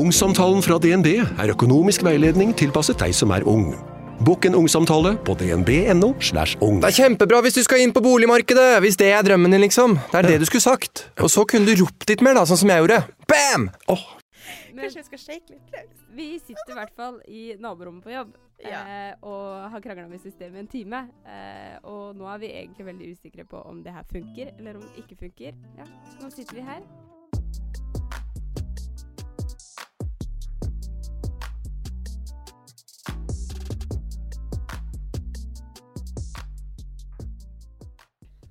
Ungsamtalen fra DNB er økonomisk veiledning tilpasset deg som er ung. Bokk en ungsamtale på dnb.no. slash ung. Det er kjempebra hvis du skal inn på boligmarkedet, hvis det er drømmen din, liksom. Det er det du skulle sagt. Og så kunne du ropt litt mer, da, sånn som jeg gjorde. Bam! Åh, Kanskje jeg skal shake litt? Vi sitter i hvert fall i naborommet på jobb eh, og har krangla med systemet i en time. Eh, og nå er vi egentlig veldig usikre på om det her funker, eller om det ikke funker. Ja, nå sitter vi her.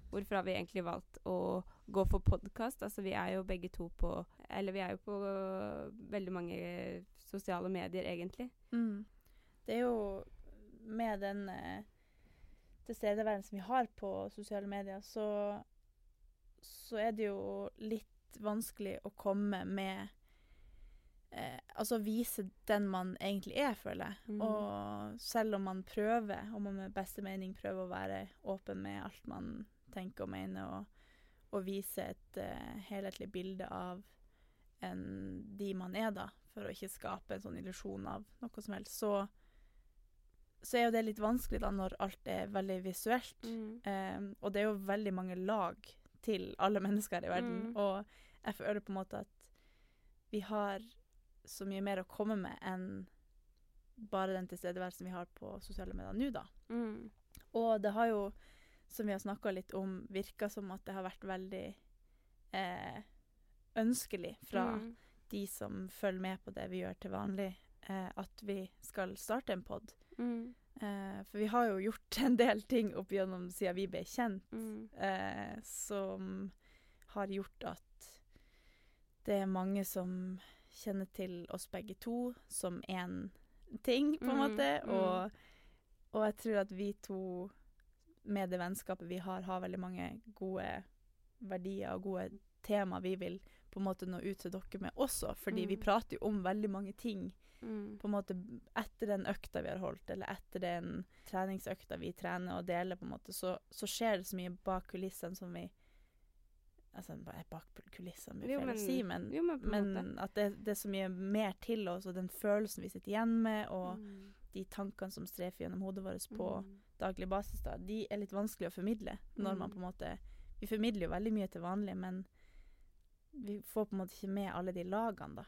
Hvorfor har vi egentlig valgt å gå for podkast? Altså, vi er jo begge to på Eller vi er jo på øh, veldig mange sosiale medier, egentlig. Mm. Det er jo med den eh, tilstedeværelsen vi har på sosiale medier, så, så er det jo litt vanskelig å komme med eh, Altså vise den man egentlig er, føler jeg. Mm. Og selv om man prøver, om man med beste mening prøver å være åpen med alt man tenker og mener, og, og vise et uh, helhetlig bilde av en, de man er, da, for å ikke skape en sånn illusjon av noe som helst, så, så er jo det litt vanskelig da når alt er veldig visuelt. Mm. Um, og det er jo veldig mange lag til alle mennesker i verden. Mm. Og jeg føler på en måte at vi har så mye mer å komme med enn bare den tilstedeværelsen vi har på sosiale medier nå, da. Mm. Og det har jo, som vi har snakka litt om, virka som at det har vært veldig eh, ønskelig fra Mm. de som følger med på det vi gjør til vanlig, eh, at vi skal starte en pod. Mm. Eh, for vi har jo gjort en del ting opp gjennom siden vi ble kjent, Mm. eh, som har gjort at det er mange som kjenner til oss begge to som én ting, på en Mm, måte. mm. Og, og jeg tror at vi to, med det vennskapet vi har, har veldig mange gode verdier og gode tema vi vil på en måte nå ut til dere med også, fordi vi Mm. prater jo om veldig mange ting Mm. på en måte etter den økta vi har holdt, eller etter den treningsøkta vi trener og deler, på en måte, så, så skjer det så mye bak kulissene som vi Altså ba- bak kulissene blir jeg feil å si, men, jo, men men at det, det er så mye mer til oss, og den følelsen vi sitter igjen med, og Mm. de tankene som strefer gjennom hodet vårt på Mm. Daglig basis, da, de er litt vanskelig å formidle når man Mm. på en måte Vi formidler jo veldig mye til vanlig, men vi får på en måte ikke med alle de lagene, da.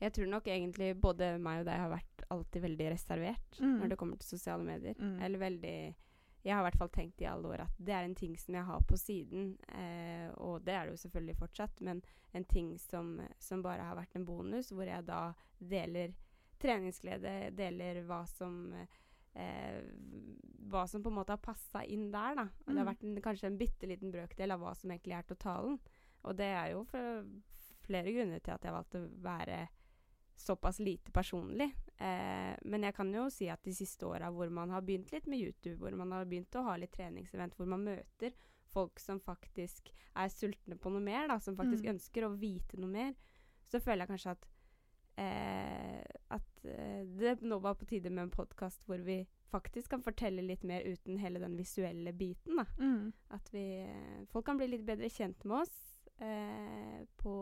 Jeg tror nok egentlig både meg og deg har vært alltid veldig reservert Mm. når det kommer til sosiale medier. Mm. Eller veldig Jeg har i hvert fall tenkt i alle år at det er en ting som jeg har på siden. Eh, og det er det jo selvfølgelig fortsatt, men en ting som, som bare har vært en bonus, hvor jeg da deler treningsglede, deler hva som eh, hva som på en måte har passa inn der, da. Og det har Mm. vært en, kanskje en bitte liten brøkdel av hva som egentlig er totalen. Og det er jo for flere grunner til at jeg valgte å være såpass lite personlig. Eh, men jeg kan jo si at de siste åra hvor man har begynt litt med YouTube, hvor man har begynt å ha litt treningsevent, hvor man møter folk som faktisk er sultne på noe mer, da, som faktisk Mm. ønsker å vite noe mer, så føler jeg kanskje at eh, at eh, det nå var på tide med en podkast hvor vi faktisk kan fortelle litt mer uten hele den visuelle biten. da. Mm. At vi, eh, folk kan bli litt bedre kjent med oss eh, på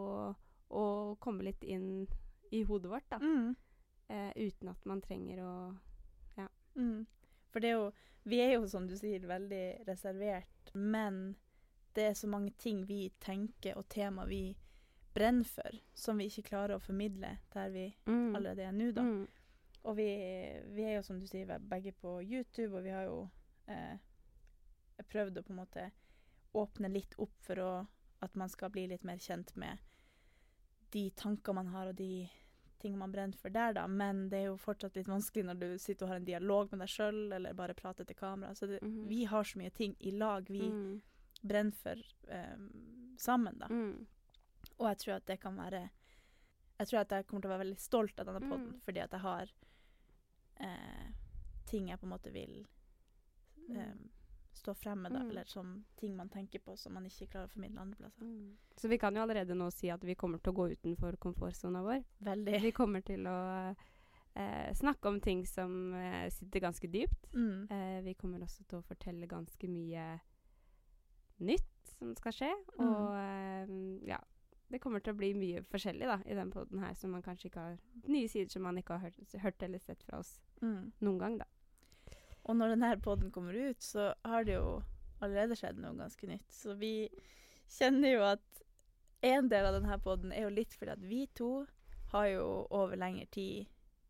å komme litt inn i hodet vårt, da. Mm. Eh, uten at man trenger å Mm. For det er jo Vi er jo, som du sier, veldig reservert, men det er så mange ting vi tenker, og tema vi brenner for, som vi ikke klarer å formidle der vi Mm. allerede er nå, da. Mm. Og vi, vi er jo, som du sier, er begge på YouTube, og vi har jo eh, prøvd å på en måte åpne litt opp for å, at man skal bli litt mer kjent med de tanker man har, og de ting man brenner for der, da. Men det er jo fortsatt litt vanskelig når du sitter og har en dialog med deg sjøl, eller bare prater til kamera. Så det, mm. vi har så mye ting i lag vi Mm. brenner for eh, sammen, da. Mm. Og jeg tror at det kan være Jeg tror at jeg kommer til å være veldig stolt av denne Mm. podden, fordi at jeg har eh, ting jeg på en måte vil eh, stå frem med, da. Mm. Eller som ting man tenker på som man ikke klarer å formidle andre plasser. Mm. Så vi kan jo allerede nå si at vi kommer til å gå utenfor komfortsona vår. Veldig. Vi kommer til å eh, snakke om ting som eh, sitter ganske dypt. Mm. Eh, vi kommer også til å fortelle ganske mye nytt som skal skje. Mm. Og eh, ja, det kommer til å bli mye forskjellig da, i den poden her, som man kanskje ikke har Nye sider som man ikke har hørt, hørt eller sett fra oss Mm. noen gang, da. Og når denne podden kommer ut, så har det jo allerede skjedd noe ganske nytt. Så vi kjenner jo at en del av denne podden er jo litt fordi at vi to har jo over lengre tid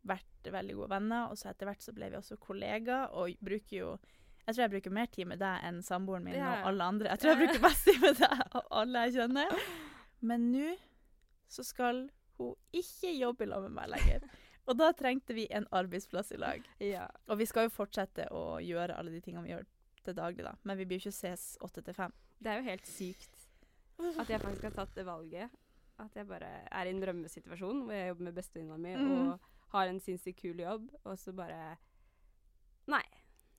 vært veldig gode venner, og så etter hvert så ble vi også kollegaer, og bruker jo Jeg tror jeg bruker mer tid med deg enn samboeren min Ja. og alle andre. Jeg tror jeg bruker mest tid med deg og alle jeg kjenner. Men nå så skal hun ikke jobbe i lag med meg lenger. Og da trengte vi en arbeidsplass i lag. Og vi skal jo fortsette å gjøre alle de tingene vi gjør til daglig, da. Men vi blir jo ikke ses åtte til fem. Det er jo helt sykt at jeg faktisk har tatt det valget. At jeg bare er i en drømmesituasjon hvor jeg jobber med bestevenninna mi mm. og har en sinnssykt kul jobb, og så bare.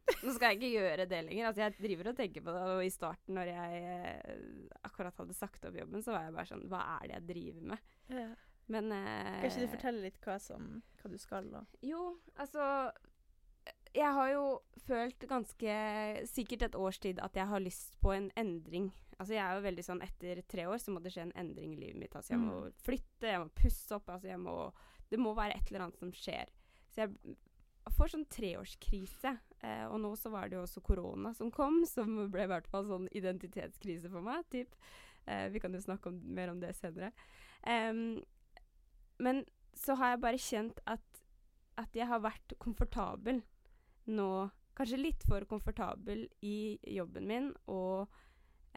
Nå skal jeg ikke gjøre det lenger. Altså, jeg driver og tenker på det, og i starten når jeg eh, akkurat hadde sagt opp jobben, så var jeg bare sånn Hva er det jeg driver med? Men eh, Kan ikke du fortelle litt hva, som, hva du skal, da? Jo, altså Jeg har jo følt ganske sikkert et års tid at jeg har lyst på en endring. Altså Jeg er jo veldig sånn Etter tre år så må det skje en endring i livet mitt. Altså Jeg må Mm. flytte, jeg må pusse opp. Altså jeg må Det må være et eller annet som skjer. Så jeg får sånn treårskrise. Eh, og nå så var det jo også korona som kom, som ble i hvert fall sånn identitetskrise for meg. Typ. Eh, vi kan jo snakke om, mer om det senere. Um, men så har jeg bare kjent at, at jeg har vært komfortabel nå. Kanskje litt for komfortabel i jobben min og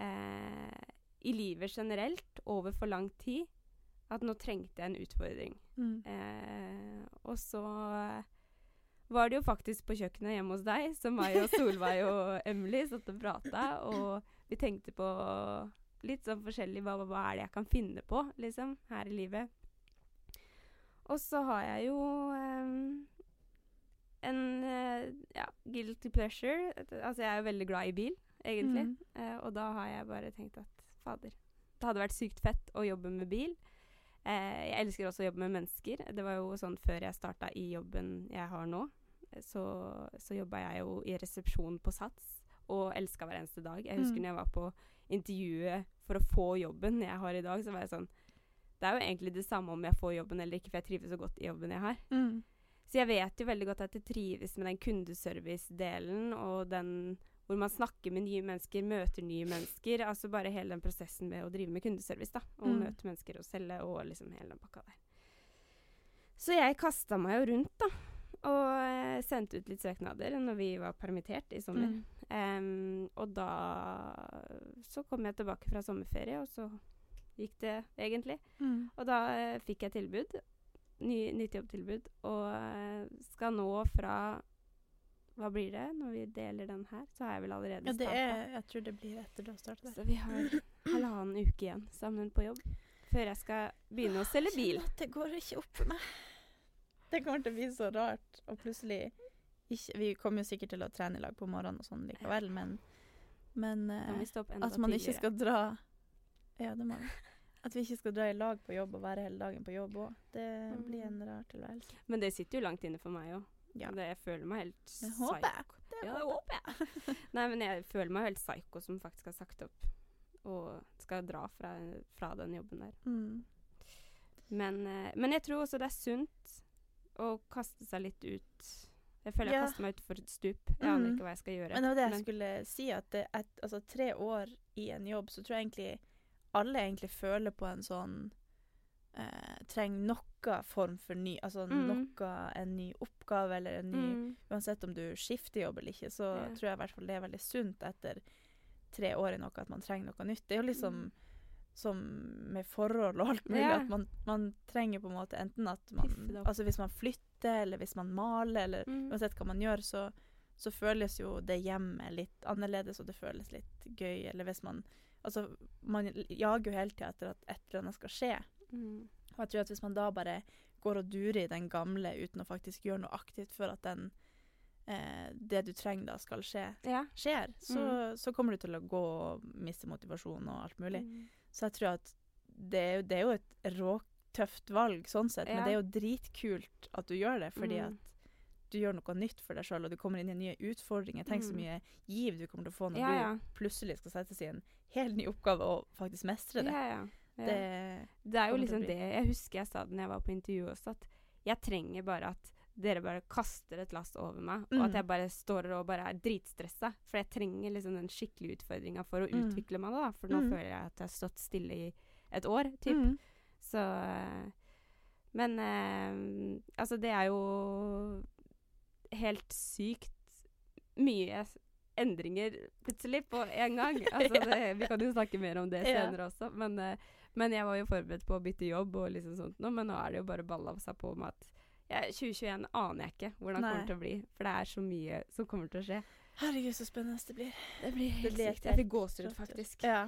eh, i livet generelt over for lang tid. At nå trengte jeg en utfordring. Mm. Eh, og så var det jo faktisk på kjøkkenet hjemme hos deg, som meg og Solveig og Emily satt og prata, og vi tenkte på litt sånn forskjellig hva, hva er det jeg kan finne på, liksom, her i livet. Og så har jeg jo um, en uh, ja, guilty pleasure. Altså, jeg er jo veldig glad i bil, egentlig. Mm. Uh, og da har jeg bare tenkt at fader, det hadde vært sykt fett å jobbe med bil. Eh, jeg elsker også å jobbe med mennesker. Det var jo sånn før jeg starta i jobben jeg har nå, så, så jobba jeg jo i resepsjon på Sats og elska hver eneste dag. Jeg husker Mm. når jeg var på intervjuet for å få jobben jeg har i dag, så var jeg sånn Det er jo egentlig det samme om jeg får jobben eller ikke, for jeg trives så godt i jobben jeg har. Mm. Så jeg vet jo veldig godt at jeg trives med den kundeservice-delen og den hvor man snakker med nye mennesker, møter nye mennesker. Altså bare hele den prosessen med å drive med kundeservice, da. Og Mm. møte mennesker og selge og liksom hele den pakka der. Så jeg kasta meg jo rundt, da. Og eh, sendte ut litt søknader når vi var permittert i sommer. Mm. Um, og da så kom jeg tilbake fra sommerferie, og så gikk det egentlig. Mm. Og da uh, fikk jeg tilbud. Ny, nytt jobbtilbud. Og uh, skal nå fra Hva blir det når vi deler den her? Så har jeg vel allerede Ja, det er Jeg tror det blir etter du har starta. Så vi har halvannen uke igjen sammen på jobb før jeg skal begynne å selge bil. Det går ikke opp for meg. Det kommer til å bli så rart. Og plutselig ikke, Vi kommer jo sikkert til å trene i lag på morgenen og sånn likevel, men, men eh, at man ikke skal dra Ja, det må vi. At vi ikke skal dra i lag på jobb og være hele dagen på jobb òg. Det Mm. blir en rar tilværelse. Men det sitter jo langt inne for meg òg. Ja. Jeg føler meg helt jeg. Det Ja, det håper jeg. Nei, men jeg føler meg helt psyko som faktisk har sagt opp og skal dra fra, fra den jobben der. Mm. Men, eh, men jeg tror også det er sunt å kaste seg litt ut. Jeg føler jeg Ja. kaster meg utfor et stup. Jeg aner Mm. ikke hva jeg skal gjøre. Men det var det jeg Men- skulle si, at det, et, altså, tre år i en jobb, så tror jeg egentlig alle egentlig føler på en sånn eh, Trenger noe form for ny Altså Mm. noe En ny oppgave eller en ny Mm. Uansett om du skifter jobb eller ikke, så Ja. tror jeg i hvert fall det er veldig sunt etter tre år i noe at man trenger noe nytt. Det er jo liksom Mm. Som med forhold og alt mulig, Ja. at man, man trenger på en måte enten at man. Altså hvis man flytter, eller hvis man maler, eller Mm. uansett hva man gjør, så, så føles jo det hjemmet litt annerledes, og det føles litt gøy. Eller hvis man Altså, man jager jo hele tida etter at et eller annet skal skje. Mm. Og jeg tror at hvis man da bare går og durer i den gamle uten å faktisk gjøre noe aktivt for at den eh, det du trenger da skal skje, Ja. skjer, så, så kommer du til å gå og miste motivasjon og alt mulig. Mm. Så jeg tror at det er, det er jo et råtøft valg sånn sett, men det er jo dritkult at du gjør det, fordi Mm. at du gjør noe nytt for deg sjøl, og du kommer inn i nye utfordringer. Tenk så Mm. mye giv du kommer til å få når Ja, ja. du plutselig skal settes i en helt ny oppgave og faktisk mestre det. Ja, ja. ja. Det Det er jo liksom det Jeg husker jeg sa det når jeg var på intervju også, at jeg trenger bare at dere bare kaster et lass over meg, og at Mm. jeg bare står og bare er dritstressa. For jeg trenger liksom den skikkelige utfordringa for å Mm. utvikle meg, da. For nå Mm. føler jeg at jeg har stått stille i et år, typ. Mm. Så Men eh, altså, det er jo helt sykt mye endringer plutselig på en gang. Altså, det, vi kan jo snakke mer om det senere også, men, eh, men jeg var jo forberedt på å bytte jobb og liksom sånt nå, men nå er det jo bare balla seg på med at 2021 aner jeg ikke hvordan det kommer til å bli, for det er så mye som kommer til å skje. Herregud, så spennende det blir. Det blir helt sykt. Jeg fikk gåsehud, faktisk. Ja.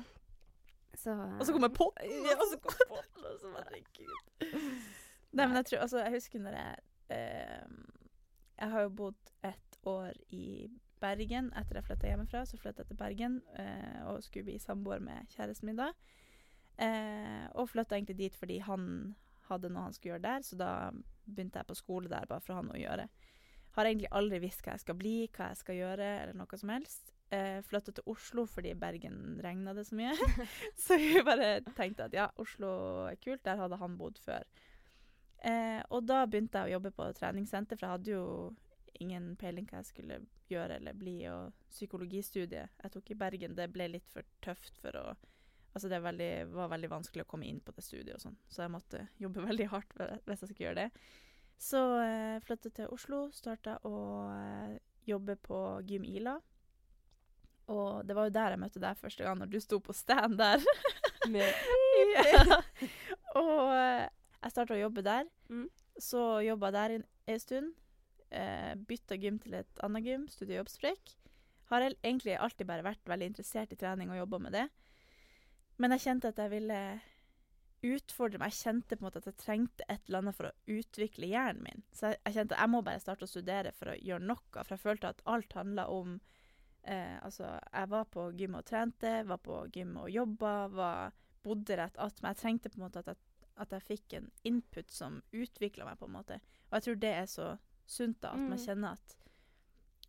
Så, Og så kommer potten! Ja, og så kommer potten! Altså, herregud. Nei, men jeg tror Altså, jeg husker når jeg uh, Jeg har jo bodd et år i Bergen etter jeg flytta hjemmefra. Så flytta jeg til Bergen uh, og skulle bli samboer med kjæresten min da. Eh, og flytta egentlig dit fordi han hadde noe han skulle gjøre der, så da begynte jeg på skole der bare for å ha noe å gjøre. Har egentlig aldri visst hva jeg skal bli, hva jeg skal gjøre, eller noe som helst. Eh, flytta til Oslo fordi Bergen regna det så mye. så vi bare tenkte at ja, Oslo er kult, der hadde han bodd før. Eh, og da begynte jeg å jobbe på treningssenter, for jeg hadde jo ingen peiling hva jeg skulle gjøre eller bli. Og psykologistudiet jeg tok i Bergen, det ble litt for tøft for å Altså det veldig, var veldig vanskelig å komme inn på det studiet og sånn, så jeg måtte jobbe veldig hardt hvis jeg skulle gjøre det. Så eh, flyttet til Oslo, starta å eh, jobbe på Gym Ila. Og det var jo der jeg møtte deg første gang, når du sto på stand der. ja. Og eh, jeg starta å jobbe der. Mm. Så jobba der en, en stund. Eh, bytta gym til et annet gym, studiejobbsprekk. Har egentlig alltid bare vært veldig interessert i trening og jobba med det. Men jeg kjente at jeg ville utfordre meg. Jeg kjente på en måte at jeg trengte et eller annet for å utvikle hjernen min. Så jeg, jeg kjente at jeg må bare starte å studere for å gjøre noe. For jeg følte at alt handla om eh, Altså, jeg var på gym og trente, var på gym og jobba, var, bodde rett attmed. Jeg trengte på en måte at jeg, at jeg fikk en input som utvikla meg, på en måte. Og jeg tror det er så sunt, da, at man Mm. kjenner at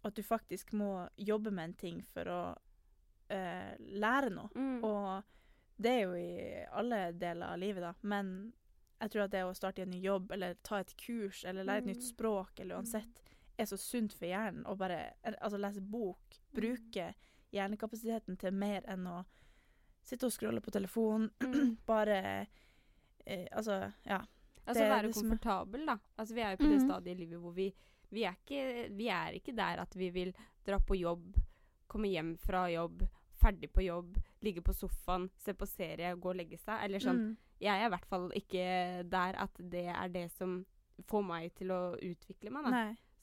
at du faktisk må jobbe med en ting for å eh, lære noe. Mm. Og det er jo i alle deler av livet, da. Men jeg tror at det å starte i en ny jobb, eller ta et kurs, eller lære et nytt Mm. språk, eller uansett, er så sunt for hjernen å bare Altså lese bok, Mm. bruke hjernekapasiteten til mer enn å sitte og scrolle på telefonen. Mm. bare eh, Altså, ja. Altså Det være det komfortabel, da. Altså vi er jo på det Mhm. stadiet i livet hvor vi vi er, ikke, vi er ikke der at vi vil dra på jobb, komme hjem fra jobb, ferdig på jobb, ligge på sofaen, se på serie, gå og legge seg. Eller sånn. Mm. Jeg er i hvert fall ikke der at det er det som får meg til å utvikle meg, da.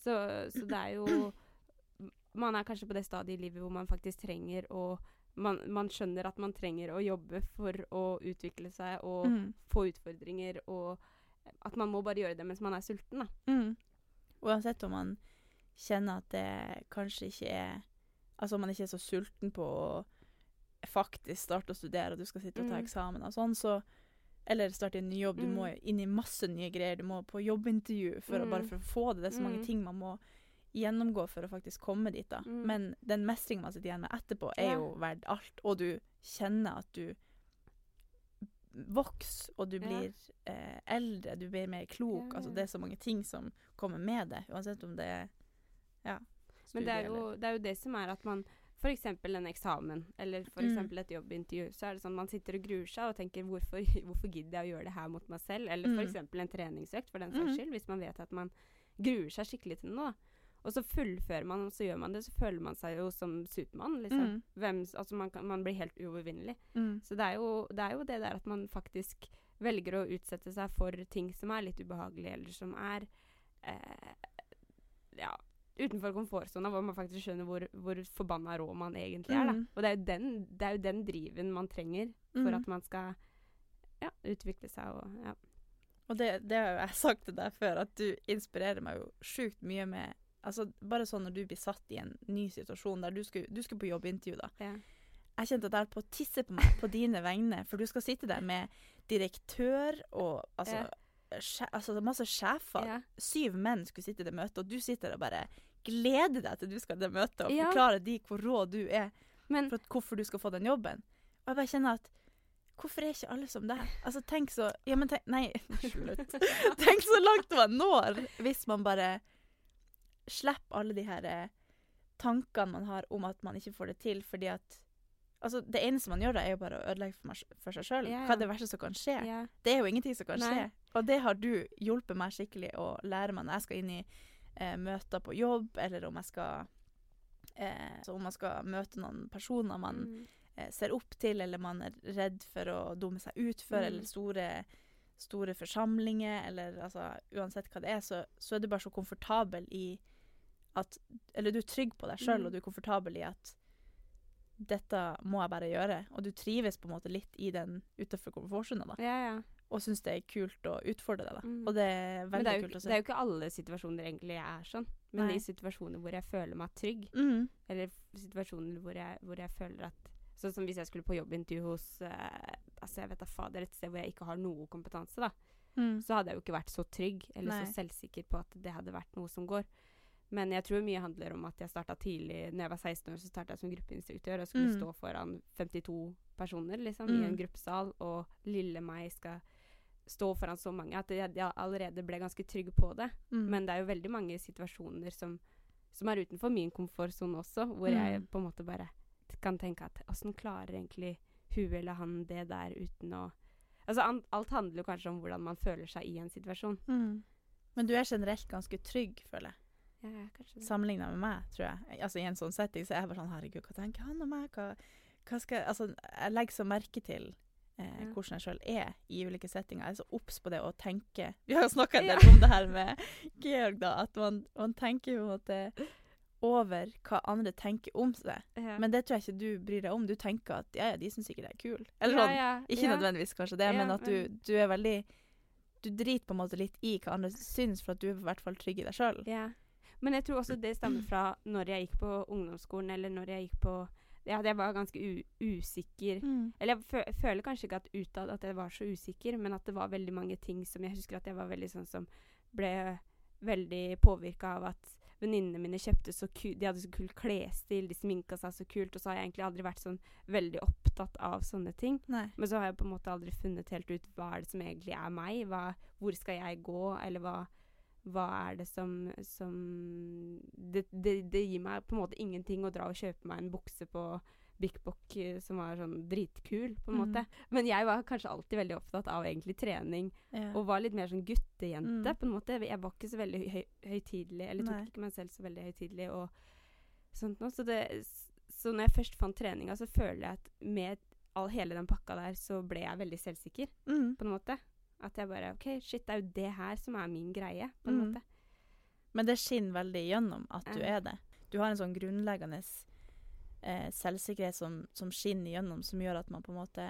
Så, så det er jo Man er kanskje på det stadiet i livet hvor man faktisk trenger å man, man skjønner at man trenger å jobbe for å utvikle seg og Mm. få utfordringer, og at man må bare gjøre det mens man er sulten, da. Mm. Uansett om man kjenner at det kanskje ikke er Altså man ikke er så sulten på å faktisk starte å studere, og du skal sitte og ta Mm. eksamen og sånn, så Eller starte en ny jobb. Du Mm. må inn i masse nye greier. Du må på jobbintervju for å, bare Mm. for å få det. Det er så mange ting man må gjennomgå for å faktisk komme dit, da. Mm. Men den mestringen man sitter igjen med etterpå, er jo verdt alt. Og du kjenner at du vokser, og du Ja. blir eh, eldre, du blir mer klok. Ja, Altså, det er så mange ting som kommer med det, uansett om det er ja, Men det er, jo, det er jo det som er at man F.eks. en eksamen, eller for Mm. et jobbintervju. Så er det sånn man sitter og gruer seg og tenker hvorfor, hvorfor gidder jeg å gjøre det her mot meg selv? Eller Mm. f.eks. en treningsøkt, for den saks Mm. skyld. Hvis man vet at man gruer seg skikkelig til noe. Og så fullfører man, og så gjør man det, så føler man seg jo som Supermann. Liksom. Mm. Hvem, altså man, kan, man blir helt uovervinnelig. Mm. Så det er, jo, det er jo det der at man faktisk velger å utsette seg for ting som er litt ubehagelige, eller som er eh, ja, utenfor komfortsona, hvor man faktisk skjønner hvor, hvor forbanna rå man egentlig er. Mm. Og det er, den, det er jo den driven man trenger for Mm. at man skal ja, utvikle seg og ja. Og det, det har jeg sagt til deg før, at du inspirerer meg jo sjukt mye med Altså Bare sånn når du blir satt i en ny situasjon der du skulle, du skulle på jobbintervju, da. Ja. Jeg kjente at jeg holdt på å tisse på meg på dine vegne, for du skal sitte der med direktør og altså, sje, altså masse sjefer. Ja. Syv menn skulle sitte i det møtet, og du sitter og bare gleder deg til du skal i det møtet og Ja. forklare de hvor rå du er Men for hvorfor du skal få den jobben. Og jeg bare kjenner at Hvorfor er ikke alle som deg? Altså, tenk så Ja, men tenk Nei, slutt. tenk så langt man når hvis man bare slipper alle de her eh, tankene man har om at man ikke får det til fordi at Altså, det eneste man gjør da, er jo bare å ødelegge for, for seg sjøl. Ja, ja. Hva er det verste som kan skje? ja. Det er jo ingenting som kan Nei. skje. Og det har du hjulpet meg skikkelig å lære meg når jeg skal inn i eh, møter på jobb, eller om jeg skal eh, om man skal møte noen personer man Mm. eh, ser opp til, eller man er redd for å dumme seg ut for, Mm. eller store, store forsamlinger, eller altså uansett hva det er, så, så er du bare så komfortabel i at Eller du er trygg på deg sjøl, Mm. og du er komfortabel i at dette må jeg bare gjøre. Og du trives på en måte litt i den utenfor komfortsona, da. ja, ja. Og syns det er kult å utfordre da. Mm. Og det er veldig det er, jo, kult å se. det er jo ikke alle situasjoner egentlig jeg er sånn. Men Nei. de situasjoner hvor jeg føler meg trygg, mm. eller situasjoner hvor jeg, hvor jeg føler at Sånn som hvis jeg skulle på jobbintervju hos uh, Altså, jeg vet da fader, et sted hvor jeg ikke har noe kompetanse, da. Mm. Så hadde jeg jo ikke vært så trygg eller Nei. så selvsikker på at det hadde vært noe som går. Men jeg tror mye handler om at jeg starta tidlig. Når jeg var 16 år, så starta jeg som gruppeinstruktør og skulle Mm. stå foran 52 personer liksom, Mm. i en gruppesal, og lille meg skal stå foran så mange at jeg, jeg allerede ble ganske trygg på det. Mm. Men det er jo veldig mange situasjoner som, som er utenfor min komfortsone også, hvor jeg Mm. på en måte bare kan tenke at åssen klarer egentlig hun eller han det der uten å Altså an, alt handler jo kanskje om hvordan man føler seg i en situasjon. Mm. Men du er generelt ganske trygg, føler jeg. Ja. Sammenligna med meg, tror jeg. Altså I en sånn setting så er jeg bare sånn Herregud, hva tenker han om meg? Hva, hva skal Altså, jeg legger så merke til eh, hvordan jeg sjøl er i ulike settinger. Jeg er så obs på det å tenke Vi har jo snakka en del om det her med Georg, da. At man, man tenker jo at det over hva andre tenker om seg. Ja. Men det tror jeg ikke du bryr deg om. Du tenker at ja, ja, de syns sikkert jeg er kul. Eller sånn. ja, Ikke ja. nødvendigvis kanskje det, men at du, du er veldig Du driter på en måte litt i hva andre syns, for at du er i hvert fall trygg i deg sjøl. Ja. Men jeg tror også det stammer fra når jeg gikk på ungdomsskolen, eller når jeg gikk på Ja, jeg var ganske usikker. Mm. Eller jeg fø føler kanskje ikke at utad at jeg var så usikker, men at det var veldig mange ting som Jeg husker at jeg var veldig sånn som ble veldig påvirka av at venninnene mine kjøpte så ku De hadde så kul klesstil, de sminka seg så kult, og så har jeg egentlig aldri vært sånn veldig opptatt av sånne ting. Nei. Men så har jeg på en måte aldri funnet helt ut hva er det som egentlig er meg. Hva, hvor skal jeg gå, eller hva, hva er det som, som det, det, det gir meg på en måte ingenting å dra og kjøpe meg en bukse på Bik Bok eh, som var sånn dritkul, på en Mm. måte. Men jeg var kanskje alltid veldig opptatt av egentlig trening, Ja. og var litt mer sånn guttejente, Mm. på en måte. Jeg var ikke så veldig høy, høytidelig, eller tok Nei. ikke meg selv så veldig høytidelig og sånt noe. Så, det, så når jeg først fant treninga, så føler jeg at med all, hele den pakka der, så ble jeg veldig selvsikker, Mm. på en måte. At jeg bare OK, shit, det er jo det her som er min greie, på en Mm. måte. Men det skinner veldig gjennom at du er det. Du har en sånn grunnleggende eh, selvsikkerhet som, som skinner igjennom, som gjør at man på en måte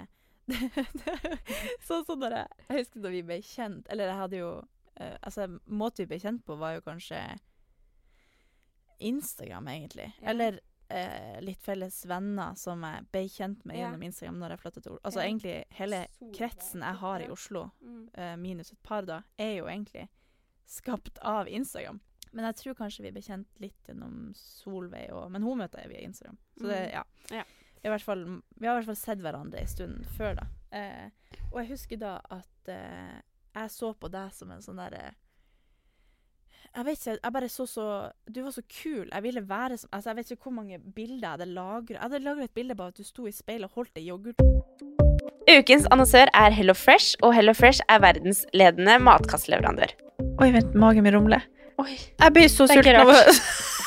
Sånn som da jeg, jeg husker da vi ble kjent Eller jeg hadde jo eh, Altså, måten vi ble kjent på, var jo kanskje Instagram, egentlig. Ja. Eller eh, litt felles venner som jeg ble kjent med gjennom Instagram når jeg flytta til Oslo. Altså egentlig hele kretsen jeg har i. Oslo, Mm. eh, minus et par, da, er jo egentlig skapt av Instagram. Men jeg tror kanskje vi ble kjent litt gjennom Solveig og Men hun møter jeg via Instagram. Så det, Mm. ja. Ja. Fall, vi har i hvert fall sett hverandre en stund før, da. Eh, og jeg husker da at eh, jeg så på deg som en sånn derre Jeg vet ikke, jeg bare så så Du var så kul. Jeg ville være som Altså, jeg vet ikke hvor mange bilder jeg hadde lagra. Jeg hadde lagra et bilde på at du sto i speilet og holdt ei yoghurt. Ukens annonsør er Hello Fresh, og Hello Fresh er verdens ledende matkastleverandør. Oi, vent, magen min rumler. Oi. Jeg blir så sulten av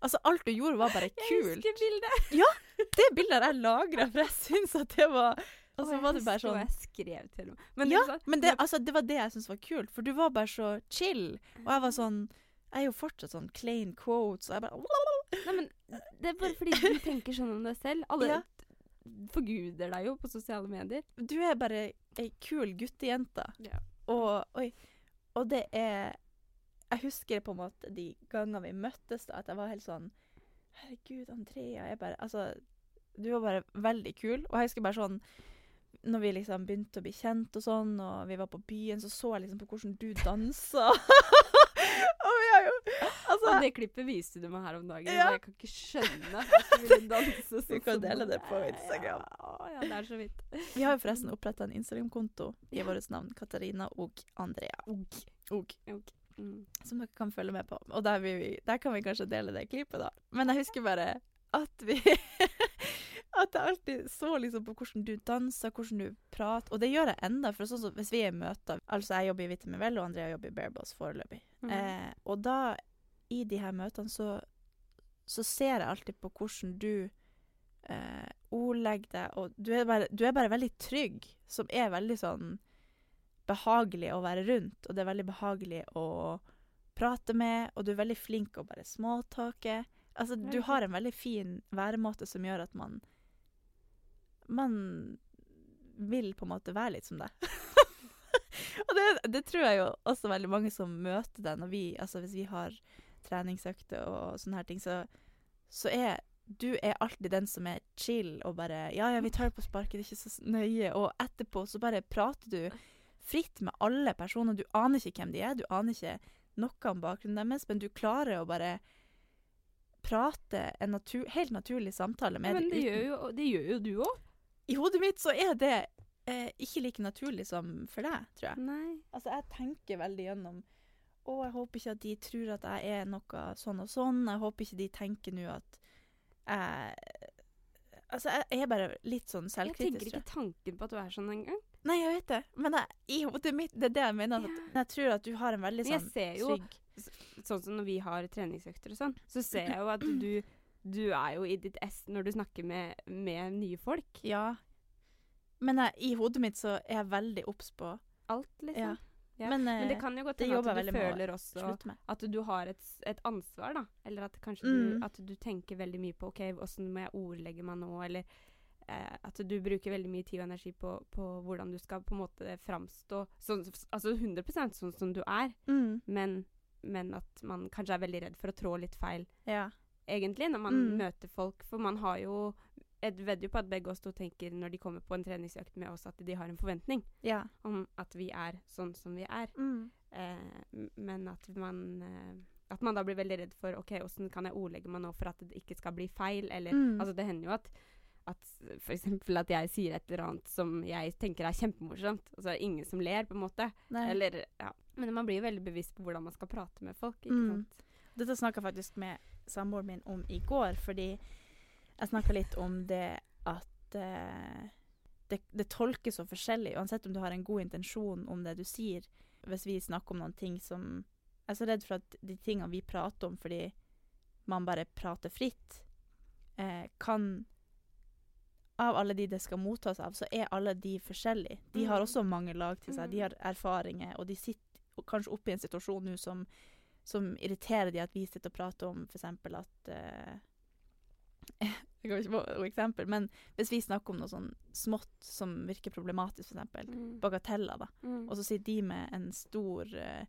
Altså, alt du gjorde, var bare kult. Jeg bildet. Ja, det bildet jeg lagra, for jeg syns at det var Og så var det bare sånn jeg skrev til dem. Men Ja, var- men det, altså, det var det jeg syntes var kult, for du var bare så chill. Og jeg var sånn Jeg er jo fortsatt sånn plain quotes, og jeg bare Nei, men det er bare fordi du tenker sånn om deg selv. Alle Ja. forguder deg jo på sosiale medier. Du er bare ei kul guttejente. Ja. Og, oi, og det er Jeg husker på en måte de gangene vi møttes, da, at jeg var helt sånn Herregud, Andrea jeg bare Altså, du var bare veldig kul. Og jeg husker bare sånn Når vi liksom begynte å bli kjent og sånn, og vi var på byen, så så jeg liksom på hvordan du dansa. og vi har jo Altså Og det klippet viste du meg her om dagen. Ja. Jeg kan ikke skjønne at du ville danse sånn. Du kan dele det på. Instagram. Ja, ja, det er så vidt. Vi har jo forresten oppretta en Instagram-konto i vårt navn, Katarina og Andrea. Og. Og. Og. Mm. Som dere kan følge med på. Og der, vi, der kan vi kanskje dele det klippet, da. Men jeg husker bare at vi At jeg alltid så liksom på hvordan du danser, hvordan du prater. Og det gjør jeg enda, for sånn som hvis vi er i møter Altså, jeg jobber i Vitamin Vel, og Andrea jobber i Bareboss foreløpig. Mm. Eh, og da, i de her møtene, så, så ser jeg alltid på hvordan du eh, ordlegger deg, og du er, bare, du er bare veldig trygg, som er veldig sånn behagelig å være rundt, og det er veldig behagelig å prate med, og du er veldig flink å bare småtake. Altså, du har en veldig fin væremåte som gjør at man Man vil på en måte være litt som deg. og det, det tror jeg jo også veldig mange som møter deg når vi Altså hvis vi har treningsøkter og sånne her ting, så, så er du er alltid den som er chill og bare Ja, ja, vi tar det på sparket, det er ikke så nøye. Og etterpå så bare prater du fritt med alle personer. Du aner ikke hvem de er, du aner ikke noe om bakgrunnen deres, men du klarer å bare prate en natur, helt naturlig samtale med dem. men det gjør, jo, det gjør jo du òg. I hodet mitt så er det eh, ikke like naturlig som for deg, tror jeg. Nei. Altså, jeg tenker veldig gjennom Å, jeg håper ikke at de tror at jeg er noe sånn og sånn. Jeg håper ikke de tenker nå at jeg Altså, jeg er bare litt sånn selvkritisk. Jeg tenker ikke tanken på at du er sånn engang. Nei, jeg vet det. Men jeg, i hodet mitt, det er det jeg mener. At jeg tror at du har en veldig Men jeg sånn ser jo- trygg Sånn som når vi har treningsøkter og sånn, så ser jeg jo at du du er jo i ditt ess når du snakker med, med nye folk. Ja. Men jeg, i hodet mitt så er jeg veldig obs på Alt, liksom. Ja. Ja. Men, Men, det eh, kan jo godt hende at du føler også at du har et, et ansvar, da. Eller at kanskje Mm. du, at du tenker veldig mye på OK, åssen må jeg ordlegge meg nå, eller at du bruker veldig mye tid og energi på, på hvordan du skal på en måte framstå sånn, altså 100% sånn som du er, Mm. men, men at man kanskje er veldig redd for å trå litt feil, Ja. egentlig, når man Mm. møter folk. For man har jo Jeg vedder jo på at begge oss to tenker når de kommer på en treningsøkt med oss, at de har en forventning Ja. om at vi er sånn som vi er. Mm. Eh, men at man eh, At man da blir veldig redd for OK, hvordan kan jeg ordlegge meg nå for at det ikke skal bli feil? Eller Mm. Altså, det hender jo at at f.eks. at jeg sier et eller annet som jeg tenker er kjempemorsomt. Altså ingen som ler, på en måte. Eller, ja. Men man blir jo veldig bevisst på hvordan man skal prate med folk. ikke Mm. sant? Dette snakka jeg faktisk med samboeren min om i går, fordi jeg snakka litt om det at uh, det, det tolkes så forskjellig, uansett om du har en god intensjon om det du sier. Hvis vi snakker om noen ting som Jeg er så redd for at de tingene vi prater om fordi man bare prater fritt, uh, kan Av alle de det skal mottas av, så er alle de forskjellige. De har Mm. også mange lag til seg. De Mm. har erfaringer, og de sitter kanskje oppe i en situasjon nå som, som irriterer de at vi sitter og prater om f.eks. at uh, Jeg kan ikke noe eksempel, men hvis vi snakker om noe sånn smått som virker problematisk, f.eks. Mm. Bagateller, da. Mm. Og så sitter de med en stor uh,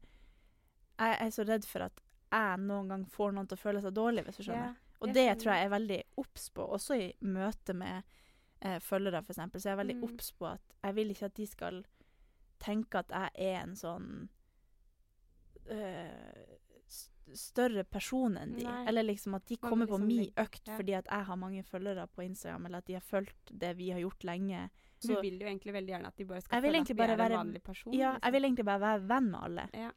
Jeg er så redd for at jeg noen gang får noen til å føle seg dårlig, hvis du skjønner. Og det tror jeg er veldig obs på, også i møte med eh, følgere, f.eks. Så jeg er veldig Mm. obs på at jeg vil ikke at de skal tenke at jeg er en sånn øh, større person enn de. Nei. Eller liksom at de kommer på liksom min økt ja. fordi at jeg har mange følgere på Instagram, eller at de har fulgt det vi har gjort lenge. Så Du vil jo egentlig veldig gjerne at de bare skal føle at vi er en være vanlig person. Ja, liksom. jeg vil egentlig bare være venn med alle. Ja.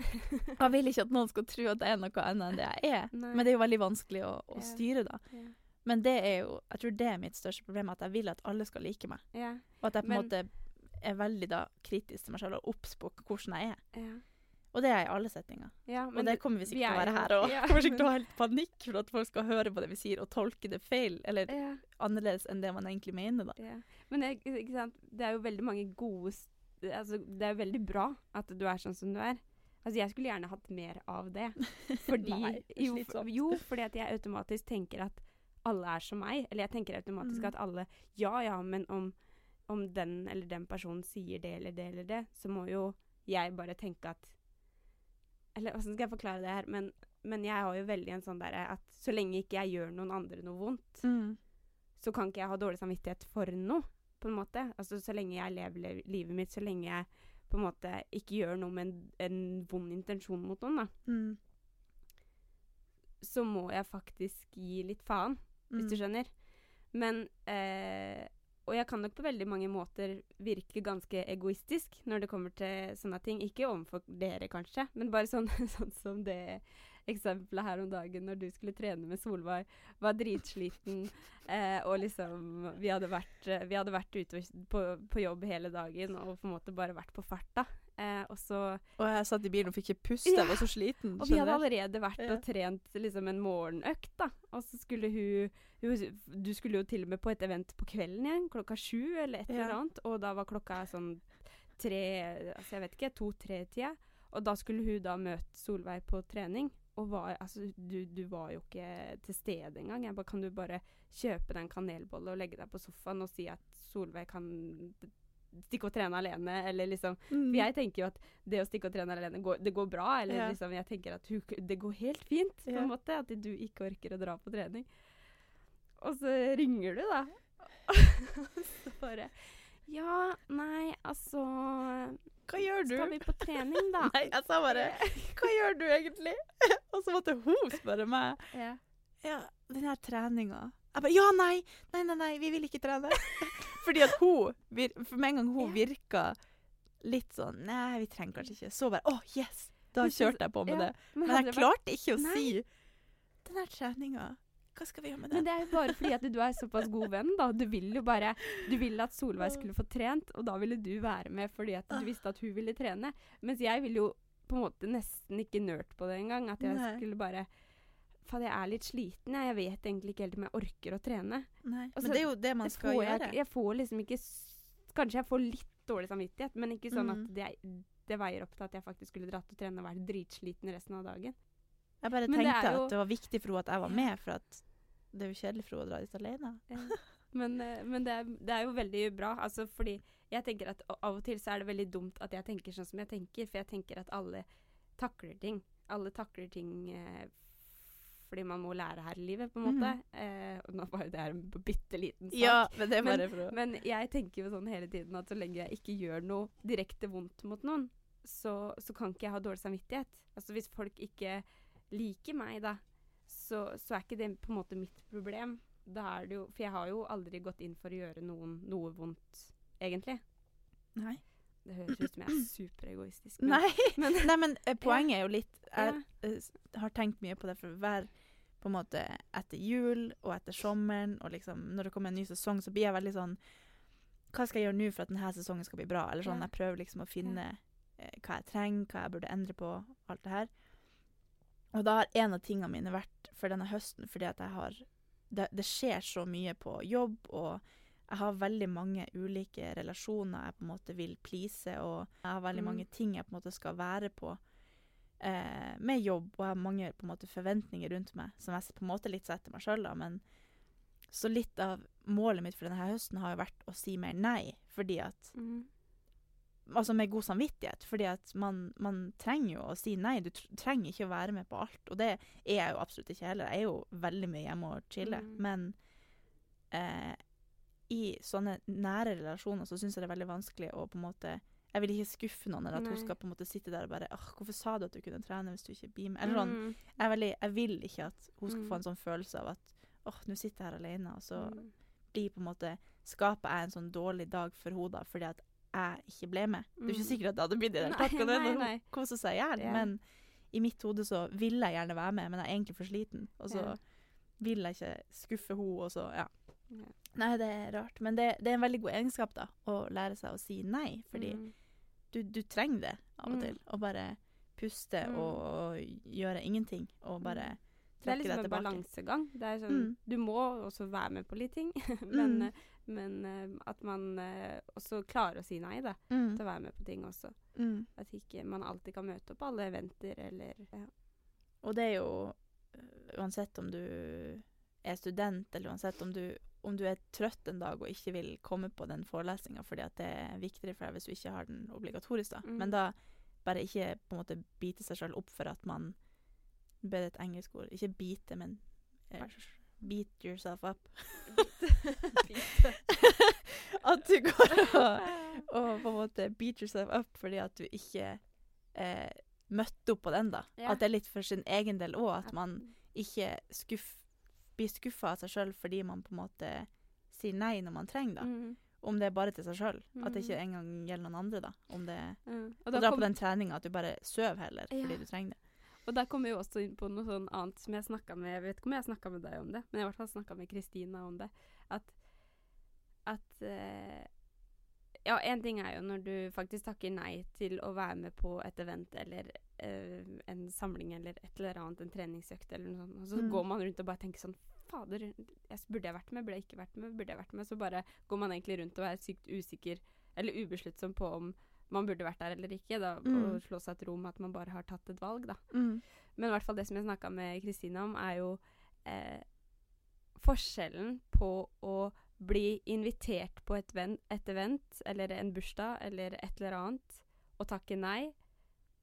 Jeg vil ikke at noen skal tro at jeg er noe annet enn det jeg er. Nei. Men det er jo veldig vanskelig å, å styre, da. Ja. Men det er jo Jeg tror det er mitt største problem, at jeg vil at alle skal like meg. Ja. Og at jeg på en måte er veldig da kritisk til meg selv og obs på hvordan jeg er. Ja. Og det er jeg i alle settinger. Ja, og det kommer vi sikkert til å være her òg. ja. Kommer sikkert til å ha helt panikk for at folk skal høre på det vi sier og tolke det feil, eller Ja. annerledes enn det man egentlig mener, da. Ja. Men det, det er jo veldig mange gode altså, Det er jo veldig bra at du er sånn som du er. Altså, jeg skulle gjerne hatt mer av det. Fordi, Nei, jo, jo, fordi at jeg automatisk tenker at alle er som meg. Eller jeg tenker automatisk Mm. at alle Ja ja, men om, om den eller den personen sier det eller det eller det, så må jo jeg bare tenke at Eller åssen skal jeg forklare det her? Men, men jeg har jo veldig en sånn derre at så lenge ikke jeg gjør noen andre noe vondt, Mm. så kan ikke jeg ha dårlig samvittighet for noe, på en måte. Altså så lenge jeg lever livet mitt, så lenge jeg på en måte ikke gjør noe med en, en vond intensjon mot noen, da, Mm. så må jeg faktisk gi litt faen, hvis du Mm. skjønner. Men eh, Og jeg kan nok på veldig mange måter virke ganske egoistisk når det kommer til sånne ting. Ikke overfor dere, kanskje, men bare sånn, sånn som det eksempelet her om dagen når du skulle trene med Solveig, var dritsliten, eh, og liksom Vi hadde vært, vi hadde vært ute på, på jobb hele dagen og på en måte bare vært på farta. Eh, og så Og jeg satt i bilen og fikk ikke puste, Ja. jeg var så sliten. Og vi hadde allerede vært og trent liksom en morgenøkt, da. Og så skulle hun, hun Du skulle jo til og med på et event på kvelden igjen, klokka sju eller et Ja. eller annet. Og da var klokka sånn tre Altså jeg vet ikke, to-tre-tida. Og da skulle hun da møte Solveig på trening. Og var, altså, du, du var jo ikke til stede engang. Jeg bare, kan du bare kjøpe deg en kanelbolle og legge deg på sofaen og si at Solveig kan stikke og trene alene, eller liksom Mm. for jeg tenker jo at det å stikke og trene alene, går, det går bra. Eller Ja. liksom, jeg tenker at hun, det går helt fint, på en måte. At du ikke orker å dra på trening. Og så ringer du, da. Og så bare Ja, nei, altså Hva gjør du? Skal vi på trening, da? Nei, jeg sa bare Hva gjør du egentlig? og så måtte hun spørre meg. Ja. Ja, den her treninga. Jeg bare Ja, nei! Nei, nei, nei, vi vil ikke trene. Fordi at hun For med en gang hun virka litt sånn Nei, vi trenger kanskje ikke. Så bare Å, yes! Da kjørte jeg på med ja, det. men Men jeg klarte ikke å Nei. si Den der treninga, hva skal vi gjøre med Men det er jo bare fordi at du er såpass god venn, da. Du vil jo bare Du ville at Solveig skulle få trent, og da ville du være med fordi at du visste at hun ville trene. Mens jeg ville jo på en måte nesten ikke nørt på det engang. At jeg Nei. skulle bare Faen, jeg er litt sliten, jeg. Vet egentlig ikke helt om jeg orker å trene. Nei, Altså, men det er jo det man det skal jeg, gjøre. jeg får liksom ikke Kanskje jeg får litt dårlig samvittighet, men ikke sånn Mm. at det, det veier opp til at jeg faktisk skulle dratt og trene og vært dritsliten resten av dagen. Jeg bare Men tenkte det jo- at det var viktig for henne at jeg var med, for at det er jo kjedelig for henne å dra dit alene. Men, eh, men det, er, det er jo veldig bra, altså fordi jeg tenker at av og til så er det veldig dumt at jeg tenker sånn som jeg tenker, for jeg tenker at alle takler ting. Alle takler ting eh, fordi man må lære her i livet, på en måte. Eh, og nå var jo det her en bitte liten sak. Ja, men det men, bare å men jeg tenker jo sånn hele tiden at så lenge jeg ikke gjør noe direkte vondt mot noen, så, så kan ikke jeg ha dårlig samvittighet. Altså hvis folk ikke liker meg, da, så, så er ikke det på en måte mitt problem. Da er det jo For jeg har jo aldri gått inn for å gjøre noen noe vondt, egentlig. Nei. Det høres ut som jeg er superegoistisk. men- Nei, men, Nei, men eh, poenget er jo litt Jeg Ja. uh, har tenkt mye på det for hver på en måte etter jul og etter sommeren, og liksom når det kommer en ny sesong, så blir jeg veldig sånn Hva skal jeg gjøre nå for at denne sesongen skal bli bra? Eller sånn, Jeg prøver liksom å finne eh, hva jeg trenger, hva jeg burde endre på, alt det her. Og da har en av tingene mine vært for denne høsten fordi at jeg har det, det skjer så mye på jobb, og jeg har veldig mange ulike relasjoner jeg på en måte vil please, og jeg har veldig Mm. mange ting jeg på en måte skal være på eh, med jobb, og jeg har mange på en måte forventninger rundt meg som jeg på en måte litt setter meg sjøl, da. Men så litt av målet mitt for denne høsten har jo vært å si mer nei, fordi at mm. Altså med god samvittighet, fordi at man, man trenger jo å si nei. Du trenger ikke å være med på alt, og det er jeg jo absolutt ikke heller. Jeg er jo veldig mye hjemme og chiller, Mm. men eh, i sånne nære relasjoner så syns jeg det er veldig vanskelig å på en måte Jeg vil ikke skuffe noen, eller at hun skal på en måte sitte der og bare Åh, hvorfor sa du at du kunne trene hvis du ikke med? Eller sånn. Mm. Jeg, er veldig, jeg vil ikke at hun skal Mm. få en sånn følelse av at åh, nå sitter jeg her alene, og så Mm. blir på en måte Skaper jeg en sånn dårlig dag for henne da, fordi at jeg ikke ble med. Det er ikke Mm. sikkert at det hadde blitt det i den Nei, og nei, når hun koser seg i hjel. Men i mitt hode så vil jeg gjerne være med, men jeg er egentlig for sliten. Og så Ja. vil jeg ikke skuffe henne, og så ja. Ja. Nei, det er rart. Men det, det er en veldig god egenskap, da, å lære seg å si nei. Fordi Mm. Du, du trenger det av og Mm. til. Å bare puste Mm. og, og gjøre ingenting, og bare Det er trekke liksom deg en tilbake. balansegang. Det er sånn, Mm. Du må også være med på litt ting, men, Mm. eh, men eh, at man eh, også klarer å si nei da, Mm. til å være med på ting også. Mm. At ikke man alltid kan møte opp på alle eventer eller ja. Og det er jo øh, uansett om du er student, eller uansett om du, om du er trøtt en dag og ikke vil komme på den forelesninga fordi at det er viktigere for deg hvis du ikke har den obligatorisk, da. Mm. Men da bare ikke på en måte bite seg sjøl opp for at man Nå et engelsk ord. Ikke bite, men er, beat yourself up. at du går og, og på en måte beat yourself up fordi at du ikke eh, møtte opp på den, da. Ja. At det er litt for sin egen del òg, at man ikke skuff, blir skuffa av seg sjøl fordi man på en måte sier nei når man trenger, da. Mm. Om det er bare til seg sjøl. At det ikke Mm. engang gjelder noen andre, da. Om det Mm. Og da dra på den treninga at du bare sover heller fordi Ja. du trenger det. og der kommer vi også inn på noe sånn annet som jeg snakka med Jeg vet ikke om jeg snakka med deg om det, men jeg i hvert fall snakka med Kristina om det. At, at eh, Ja, én ting er jo når du faktisk takker nei til å være med på et event eller eh, en samling eller et eller annet, en treningsøkt eller noe sånt, og så Mm. går man rundt og bare tenker sånn Fader, jeg, burde jeg vært med? Burde jeg ikke vært med? Burde jeg vært med? Så bare går man egentlig rundt og er sykt usikker eller ubesluttsom på om man burde vært der eller ikke, da, Mm. og slå seg til ro med at man bare har tatt et valg, da. Mm. Men i hvert fall det som jeg snakka med Kristine om, er jo eh, forskjellen på å bli invitert på et, et event eller en bursdag eller et eller annet og takke nei,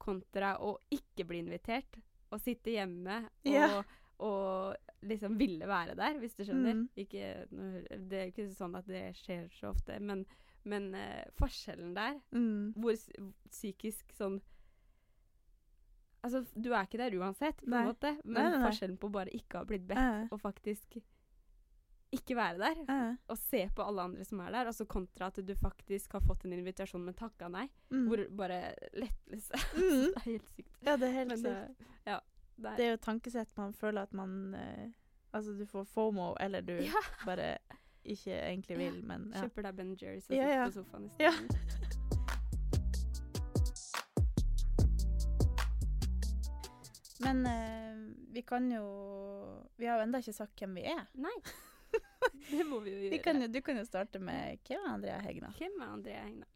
kontra å ikke bli invitert og sitte hjemme og, Ja. og liksom ville være der, hvis du skjønner. Mm. Ikke, det er jo ikke sånn at det skjer så ofte, men, men uh, forskjellen der Mm. hvor psykisk sånn Altså, du er ikke der uansett, på Nei. en måte, men Nei, nei, forskjellen på bare ikke ha blitt bedt, Ja. og faktisk ikke være der, Ja. og se på alle andre som er der, altså kontra at du faktisk har fått en invitasjon, men takka nei, Mm. hvor bare lettelse Mm. Det er helt sykt. Ja, det er helt Men, sykt. ja, det er, Det er jo tankesett man føler at man eh, Altså, du får FOMO, eller du Ja. bare ikke egentlig vil, men ja. Kjøper deg Ben Jerry's og Ja, sitter ja. på sofaen i Ja. stedet. Men eh, vi kan jo Vi har jo ennå ikke sagt hvem vi er. Nei. Det må vi jo gjøre. Vi kan jo, du kan jo starte med hvem er Andrea Hegna? Hvem er Andrea Hegna?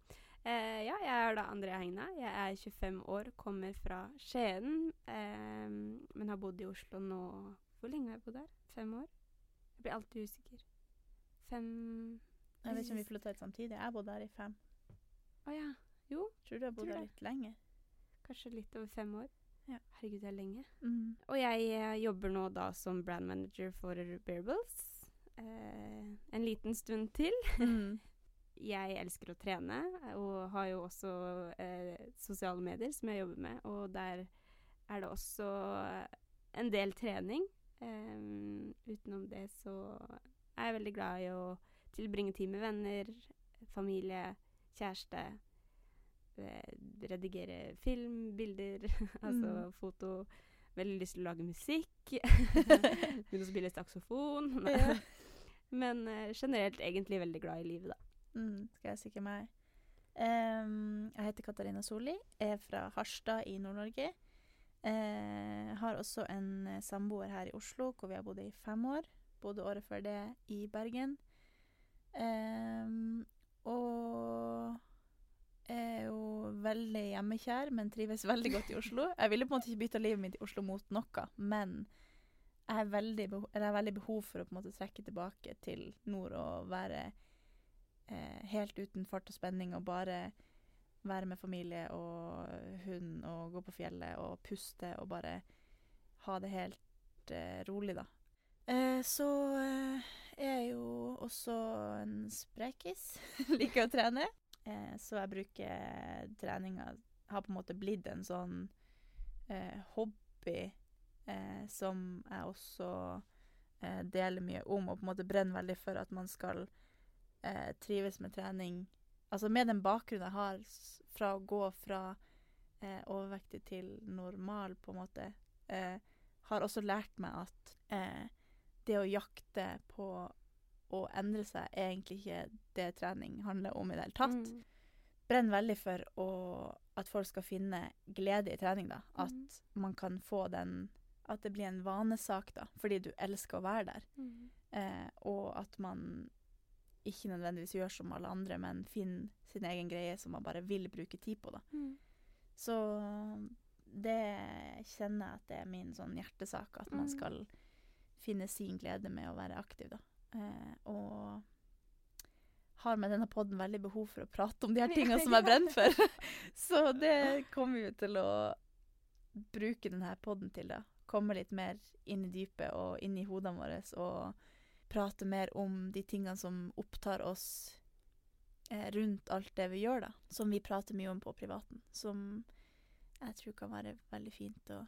Eh, ja, jeg er da Andrea Hegna. Jeg er 25 år, kommer fra Skien, eh, men har bodd i Oslo nå Hvor lenge har jeg bodd her? Fem år? Jeg blir alltid usikker. Fem Jeg vet ikke om vi flytta ut samtidig. Jeg bodde her i fem. Å ja. Jo, Tror du jeg har bodd her litt lenger? kanskje litt over fem år. Ja. Herregud, det er lenge. Mm. Og jeg eh, jobber nå da som brand manager for Bearables. Eh, en liten stund til. Mm. jeg elsker å trene, og har jo også eh, sosiale medier som jeg jobber med, og der er det også en del trening. Um, utenom det så er jeg veldig glad i å tilbringe tid med venner, familie, kjæreste. eh, redigere film, bilder, altså Mm. foto. Veldig lyst til å lage musikk. Begynne å spille saksofon. Men eh, generelt egentlig veldig glad i livet, da. Mm, skal jeg sikre meg. Um, jeg heter Katarina Solli, er fra Harstad i Nord-Norge. Uh, har også en eh, samboer her i Oslo, hvor vi har bodd i fem år. Bodde året før det i Bergen. Um, og er jo veldig hjemmekjær, men trives veldig godt i Oslo. Jeg ville på en måte ikke bytta livet mitt i Oslo mot noe, men jeg har veldig, veldig behov for å på en måte trekke tilbake til nord og være helt uten fart og spenning og bare være med familie og hund og gå på fjellet og puste og bare ha det helt eh, rolig, da. Eh, så eh, er jeg jo også en sprekis. Liker å trene. Eh, så jeg bruker treninga Har på en måte blitt en sånn eh, hobby eh, som jeg også eh, deler mye om, og på en måte brenner veldig for at man skal eh, trives med trening. Altså med den bakgrunnen jeg har fra å gå fra eh, overvektig til normal, på en måte, eh, har også lært meg at eh, det å jakte på å endre seg er egentlig ikke det trening handler om i det hele tatt. Mm. Brenner veldig for å, at folk skal finne glede i trening, da. At man kan få den At det blir en vanesak, da, fordi du elsker å være der. Mm. Eh, og at man ikke nødvendigvis gjør som alle andre, men finner sin egen greie som man bare vil bruke tid på, da. Mm. Så det kjenner jeg at det er min sånn hjertesak, at man Mm. skal finne sin glede med å være aktiv, da. Eh, og har med denne podden veldig behov for å prate om de her tingene som jeg brenner for. Så det kommer vi til å bruke denne podden til, da. Komme litt mer inn i dypet og inn i hodene våre og prate mer om de tingene som opptar oss eh, rundt alt det vi gjør, da. Som vi prater mye om på privaten. Som jeg tror kan være veldig fint å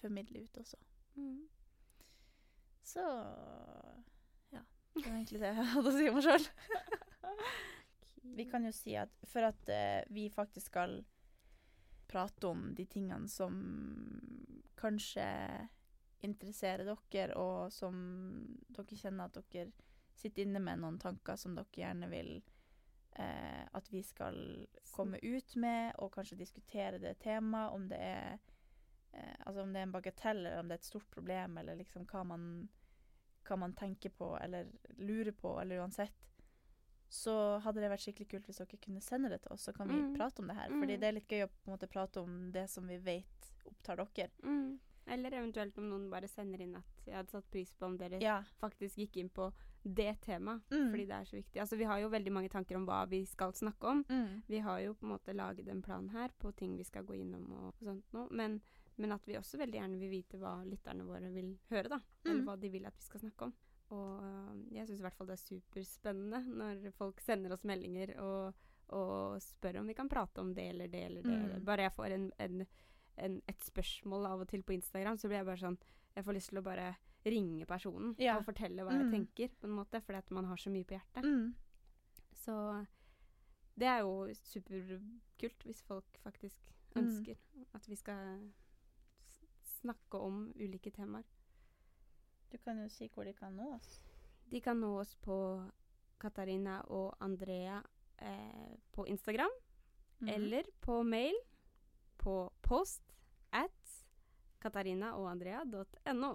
formidle ut også. Mm. Så ja. Det var egentlig det jeg hadde å si om meg sjøl. Vi kan jo si at for at eh, vi faktisk skal prate om de tingene som kanskje interesserer dere, og som dere kjenner at dere sitter inne med noen tanker som dere gjerne vil eh, at vi skal komme ut med, og kanskje diskutere det temaet, om det er eh, Altså om det er en bagatell, eller om det er et stort problem, eller liksom hva man, hva man tenker på, eller lurer på, eller uansett. Så hadde det vært skikkelig kult hvis dere kunne sende det til oss, så kan vi Mm. prate om det her. Mm. Fordi det er litt gøy å på en måte prate om det som vi vet opptar dere. Mm. Eller eventuelt om noen bare sender inn at jeg hadde satt pris på om dere Ja. faktisk gikk inn på det temaet, Mm. fordi det er så viktig. Altså, vi har jo veldig mange tanker om hva vi skal snakke om. Mm. Vi har jo på en måte laget en plan her på ting vi skal gå innom og, og sånt noe. Men, men at vi også veldig gjerne vil vite hva lytterne våre vil høre, da. Eller Mm. hva de vil at vi skal snakke om. Og øh, jeg syns i hvert fall det er superspennende når folk sender oss meldinger og, og spør om vi kan prate om det eller det eller det. Mm. Bare jeg får en, en, en, et spørsmål av og til på Instagram, så blir jeg bare sånn Jeg får lyst til å bare ringe personen Ja. og fortelle hva Mm. jeg tenker, på en måte, fordi at man har så mye på hjertet. Mm. Så det er jo superkult hvis folk faktisk Mm. ønsker at vi skal snakke om ulike temaer. Du kan jo si hvor de kan nå oss. De kan nå oss på Katarina og Andrea eh, på Instagram, Mhm. eller på mail på post at katarinaogandrea.no.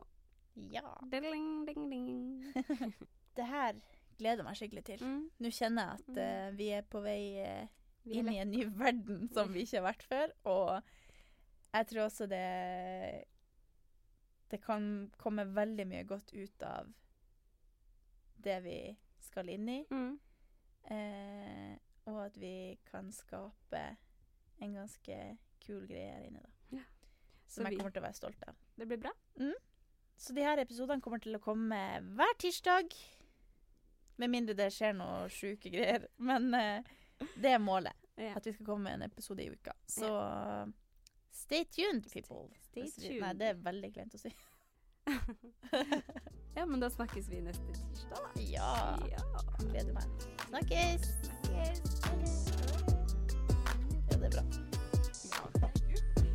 Ja. Ding, ding, ding. Det her gleder meg skikkelig til. Mm. Nå kjenner jeg at eh, vi er på vei uh, er inn i en ny verden som vi ikke har vært før, og jeg tror også det Det kan komme veldig mye godt ut av det vi skal inn i, Mm. eh, og at vi kan skape en ganske kul greie her inne, da. Ja. Som Så jeg vi- kommer til å være stolt av. Det blir bra. Så de her episodene kommer til å komme hver tirsdag. Med mindre det skjer noe sjuke greier. Men uh, det er målet. Ja. At vi skal komme med en episode i uka. Så stay tuned, people. Stay stay tuned. Nei, det er veldig kleint å si. ja, men da snakkes vi neste tirsdag, da. Ja. Ja. Gleder meg. Snakkes! Snakkes.